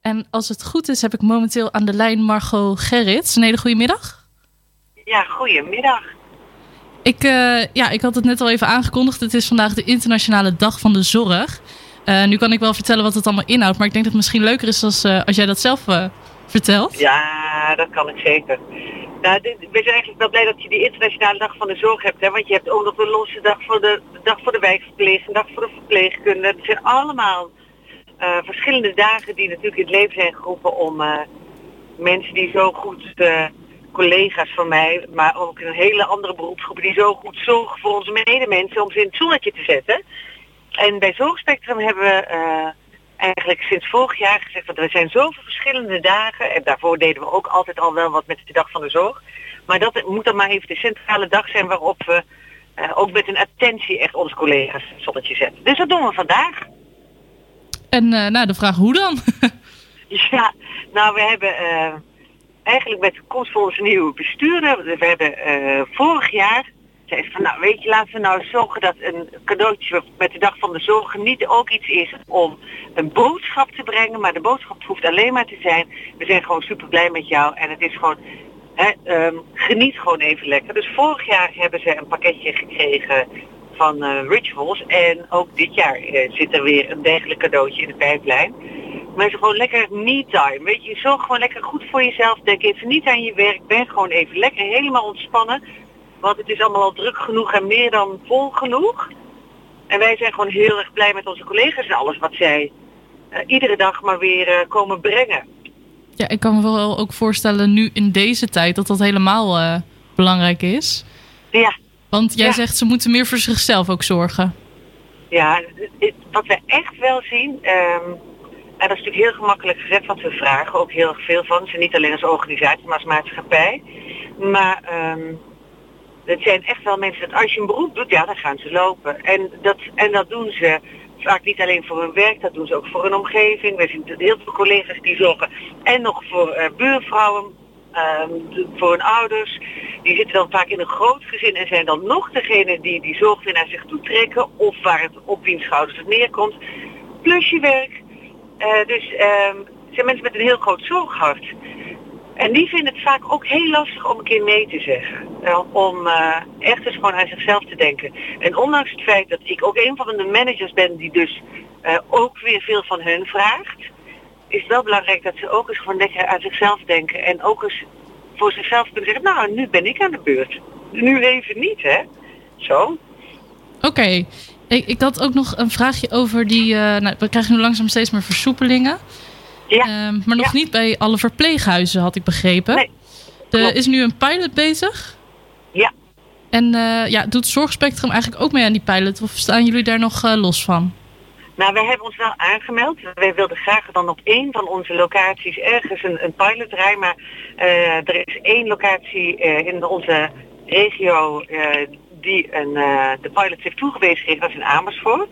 En als het goed is, heb ik momenteel aan de lijn Margot Gerrits. Een hele goede middag. Ja, goedemiddag. Ik, uh, ja, ik had het net al even aangekondigd. Het is vandaag de Internationale Dag van de Zorg. Uh, nu kan ik wel vertellen wat het allemaal inhoudt, maar ik denk dat het misschien leuker is als, uh, als jij dat zelf vertelt. Ja, dat kan ik zeker. Nou, dit, we zijn eigenlijk wel blij dat je die Internationale Dag van de Zorg hebt. Hè? Want je hebt ook nog de losse dag voor de, de dag voor de wijkverpleegster, de dag voor de verpleegkunde. Het zijn allemaal verschillende dagen die natuurlijk in het leven zijn geroepen om uh, mensen die zo goed, uh, collega's van mij, maar ook een hele andere beroepsgroepen die zo goed zorgen voor onze medemensen om ze in het zonnetje te zetten. En bij Zorgspectrum hebben we eigenlijk sinds vorig jaar gezegd dat er zijn zoveel verschillende dagen. En daarvoor deden we ook altijd al wel wat met de dag van de zorg. Maar dat moet dan maar even de centrale dag zijn waarop we ook met een attentie echt onze collega's zonnetje zetten. Dus dat doen we vandaag. En uh, nou, de vraag hoe dan? ja, nou we hebben uh, eigenlijk met de komst van onze nieuwe bestuurder, we hebben vorig jaar zei van nou weet je, laten we nou zorgen dat een cadeautje met de dag van de zorg niet ook iets is om een boodschap te brengen, maar de boodschap hoeft alleen maar te zijn, we zijn gewoon super blij met jou en het is gewoon, hè, um, geniet gewoon even lekker. Dus vorig jaar hebben ze een pakketje gekregen van uh, Rituals en ook dit jaar uh, zit er weer een dergelijk cadeautje in de pijplijn. Maar gewoon lekker me-time. Weet je, zorg gewoon lekker goed voor jezelf. Denk even niet aan je werk. Ben gewoon even lekker helemaal ontspannen. Want het is allemaal al druk genoeg en meer dan vol genoeg. En wij zijn gewoon heel erg blij met onze collega's en alles wat zij uh, iedere dag maar weer uh, komen brengen. Ja, ik kan me wel ook voorstellen nu in deze tijd dat dat helemaal uh, belangrijk is. Ja. Want jij ja. zegt ze moeten meer voor zichzelf ook zorgen. Ja, wat we echt wel zien, um, en dat is natuurlijk heel gemakkelijk gezegd, want we vragen ook heel erg veel van ze, niet alleen als organisatie, maar als maatschappij. Maar um, het zijn echt wel mensen dat als je een beroep doet, ja, dan gaan ze lopen. En dat, en dat doen ze vaak niet alleen voor hun werk, dat doen ze ook voor hun omgeving. We zien heel veel collega's die zorgen en nog voor uh, buurvrouwen, um, voor hun ouders. Die zitten dan vaak in een groot gezin en zijn dan nog degene die die zorg weer naar zich toe trekken of waar het op wiens schouders het neerkomt. Plus je werk. Uh, dus um, zijn mensen met een heel groot zorghart. En die vinden het vaak ook heel lastig om een keer nee te zeggen. Om uh, echt eens gewoon aan zichzelf te denken. En ondanks het feit dat ik ook een van de managers ben die dus uh, ook weer veel van hun vraagt, is wel belangrijk dat ze ook eens gewoon lekker aan zichzelf denken. En ook eens voor zichzelf kunnen zeggen, nou nu ben ik aan de beurt. Nu even niet, hè. Zo. Oké. Okay. Ik, ik had ook nog een vraagje over die, uh, nou, we krijgen nu langzaam steeds meer versoepelingen. Ja. Um, maar nog ja. niet bij alle verpleeghuizen, had ik begrepen. Nee. Er is nu een pilot bezig. Ja. En uh, ja, doet Zorgspectrum eigenlijk ook mee aan die pilot? Of staan jullie daar nog uh, los van? Nou, wij hebben ons wel aangemeld. Wij wilden graag dan op één van onze locaties ergens een, een pilot draaien. Maar uh, er is één locatie in onze regio die een, de pilot heeft toegewezen gekregen. Dat is in Amersfoort.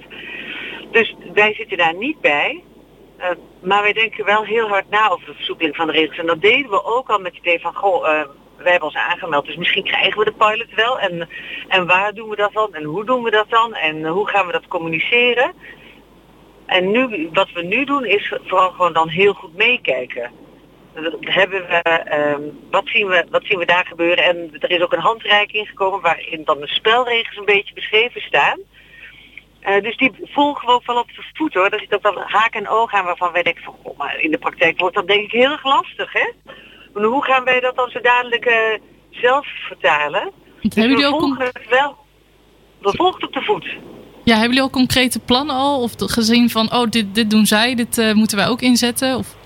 Dus wij zitten daar niet bij. Maar wij denken wel heel hard na over de versoepeling van de regels. En dat deden we ook al met het idee van, goh, wij hebben ons aangemeld, dus misschien krijgen we de pilot wel. En, en waar doen we dat dan? En hoe doen we dat dan? En hoe gaan we dat communiceren? En nu, wat we nu doen is vooral gewoon dan heel goed meekijken. Hebben we, um, wat, zien we, wat zien we daar gebeuren? En er is ook een handreiking gekomen waarin dan de spelregels een beetje beschreven staan. Uh, dus die volgen we ook wel op de voet hoor. Daar zit ook wel haak en oog aan waarvan wij denken van, oh, maar in de praktijk wordt dat denk ik heel erg lastig hè. Maar hoe gaan wij dat dan zo dadelijk uh, zelf vertalen? Dus hebben jullie we ook volgen het wel. We volgen het op de voet. Ja, hebben jullie al concrete plannen al? Of gezien van, oh dit, dit doen zij, dit uh, moeten wij ook inzetten? Of?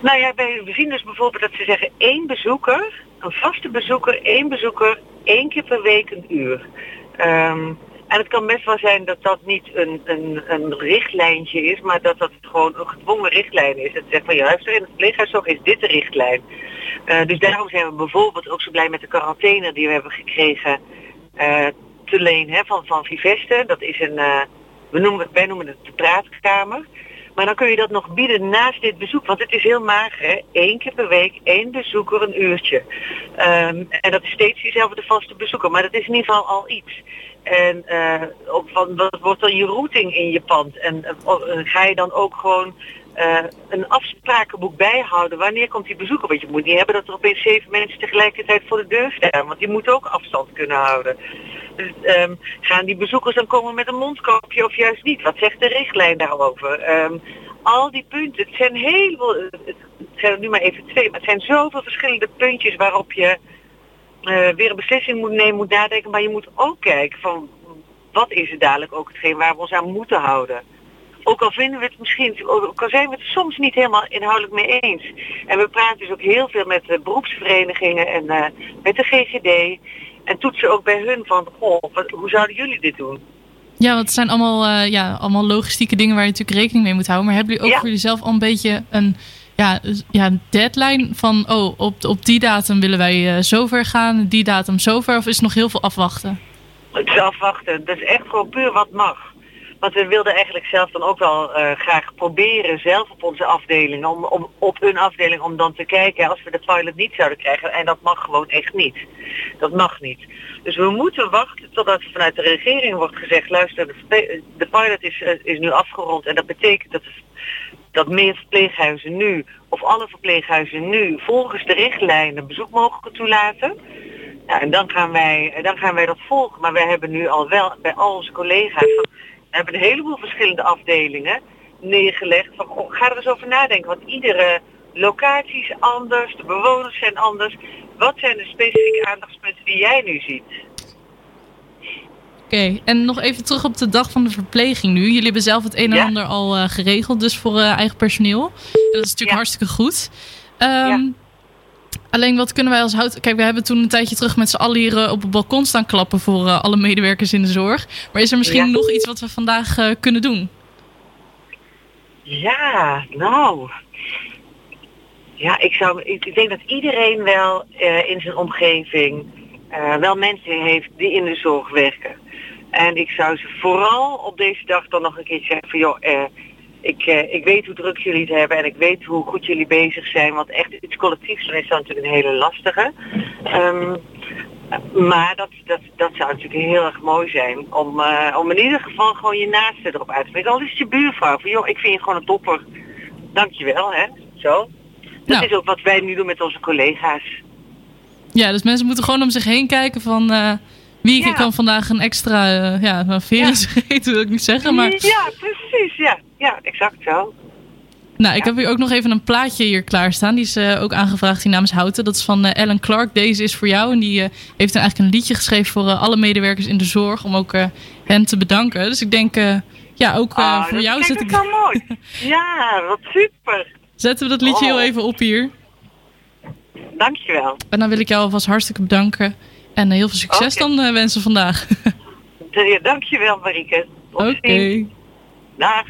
Nou ja, wij, we zien dus bijvoorbeeld dat ze zeggen één bezoeker, een vaste bezoeker, één bezoeker, één keer per week een uur. Um, en het kan best wel zijn dat dat niet een, een, een richtlijntje is, maar dat dat gewoon een gedwongen richtlijn is. Dat zegt van juist, in het verpleeghuiszorg is dit de richtlijn. Uh, dus daarom zijn we bijvoorbeeld ook zo blij met de quarantaine die we hebben gekregen uh, te leen hè, van, van Viveste. Dat is een, uh, we noemen, wij noemen het de praatkamer. Maar dan kun je dat nog bieden naast dit bezoek. Want het is heel mager, hè? Eén keer per week, één bezoeker, een uurtje. Um, en dat is steeds diezelfde vaste bezoeker. Maar dat is in ieder geval al iets. En uh, van, wat wordt dan je routing in je pand? En uh, ga je dan ook gewoon eh, een afsprakenboek bijhouden. Wanneer komt die bezoeker? Want je moet niet hebben dat er opeens zeven mensen tegelijkertijd voor de deur staan. Want die moeten ook afstand kunnen houden. Dus, ehm, gaan die bezoekers dan komen met een mondkapje of juist niet? Wat zegt de richtlijn daarover? Ehm, al die punten, het zijn heel veel, het zijn er nu maar even twee, maar het zijn zoveel verschillende puntjes waarop je uh, weer een beslissing moet nemen, moet nadenken. Maar je moet ook kijken van wat is het dadelijk ook hetgeen waar we ons aan moeten houden. Ook al vinden we het misschien, ook al zijn we het soms niet helemaal inhoudelijk mee eens. En we praten dus ook heel veel met de beroepsverenigingen en uh, met de GGD. En toetsen ook bij hun van, goh, wat, hoe zouden jullie dit doen? Ja, want het zijn allemaal, uh, ja, allemaal logistieke dingen waar je natuurlijk rekening mee moet houden. Maar hebben jullie ook ja. voor jezelf al een beetje een ja, ja, deadline van, oh, op, op die datum willen wij uh, zover gaan, die datum zover? Of is er nog heel veel afwachten? Het is afwachten. Dat is echt gewoon puur wat mag. Want we wilden eigenlijk zelf dan ook wel uh, graag proberen zelf op onze afdeling, om, om, op hun afdeling, om dan te kijken als we de pilot niet zouden krijgen. En dat mag gewoon echt niet. Dat mag niet. Dus we moeten wachten totdat vanuit de regering wordt gezegd, luister, de, pilot is, uh, is nu afgerond en dat betekent dat, dat meer verpleeghuizen nu, of alle verpleeghuizen nu, volgens de richtlijnen bezoek mogen toelaten. Ja, en dan gaan, wij, dan gaan wij dat volgen. Maar wij hebben nu al wel bij al onze collega's we hebben een heleboel verschillende afdelingen neergelegd. Van, ga er eens over nadenken, want iedere locatie is anders, de bewoners zijn anders. Wat zijn de specifieke aandachtspunten die jij nu ziet? Oké, okay, en nog even terug op de dag van de verpleging nu. Jullie hebben zelf het een en ja. ander al uh, geregeld, dus voor uh, eigen personeel. En dat is natuurlijk ja. hartstikke goed. Um, ja. Alleen wat kunnen wij als hout... Kijk, we hebben toen een tijdje terug met z'n allen hier uh, op het balkon staan klappen voor uh, alle medewerkers in de zorg. Maar is er misschien ja. nog iets wat we vandaag uh, kunnen doen? Ja, nou... Ja, ik, zou, ik, ik denk dat iedereen wel in zijn omgeving wel mensen heeft die in de zorg werken. En ik zou ze vooral op deze dag dan nog een keer zeggen van joh, ik, uh, ik weet hoe druk jullie het hebben en ik weet hoe goed jullie bezig zijn. Want echt iets collectiefs is dan natuurlijk een hele lastige. Um, maar dat, dat, dat zou natuurlijk heel erg mooi zijn. Om, uh, om in ieder geval gewoon je naaste erop uit te spreken. Al is het je buurvrouw. Van joh, ik vind je gewoon een topper. Dankjewel, hè. Zo. Dat nou. is ook wat wij nu doen met onze collega's. Ja, dus mensen moeten gewoon om zich heen kijken van... Uh... Wie ja. kan vandaag een extra uh, ja, een veris ja. eten, wil ik niet zeggen. Maar... Ja, precies. Ja, ja exact zo. Nou, ik heb hier ook nog even een plaatje hier klaarstaan. Die is uh, ook aangevraagd die namens Houten. Dat is van uh, Ellen Clark. Deze is voor jou. En die uh, heeft dan eigenlijk een liedje geschreven voor alle medewerkers in de zorg. Om ook hen te bedanken. Dus ik denk, ja, ook oh, voor jou zet ik... Dat is mooi. ja, wat super. Zetten we dat liedje oh. heel even op hier. Dankjewel. En dan wil ik jou alvast hartstikke bedanken. En heel veel succes okay. dan wensen vandaag. Dankjewel Marieke. Oké. Okay. Dag.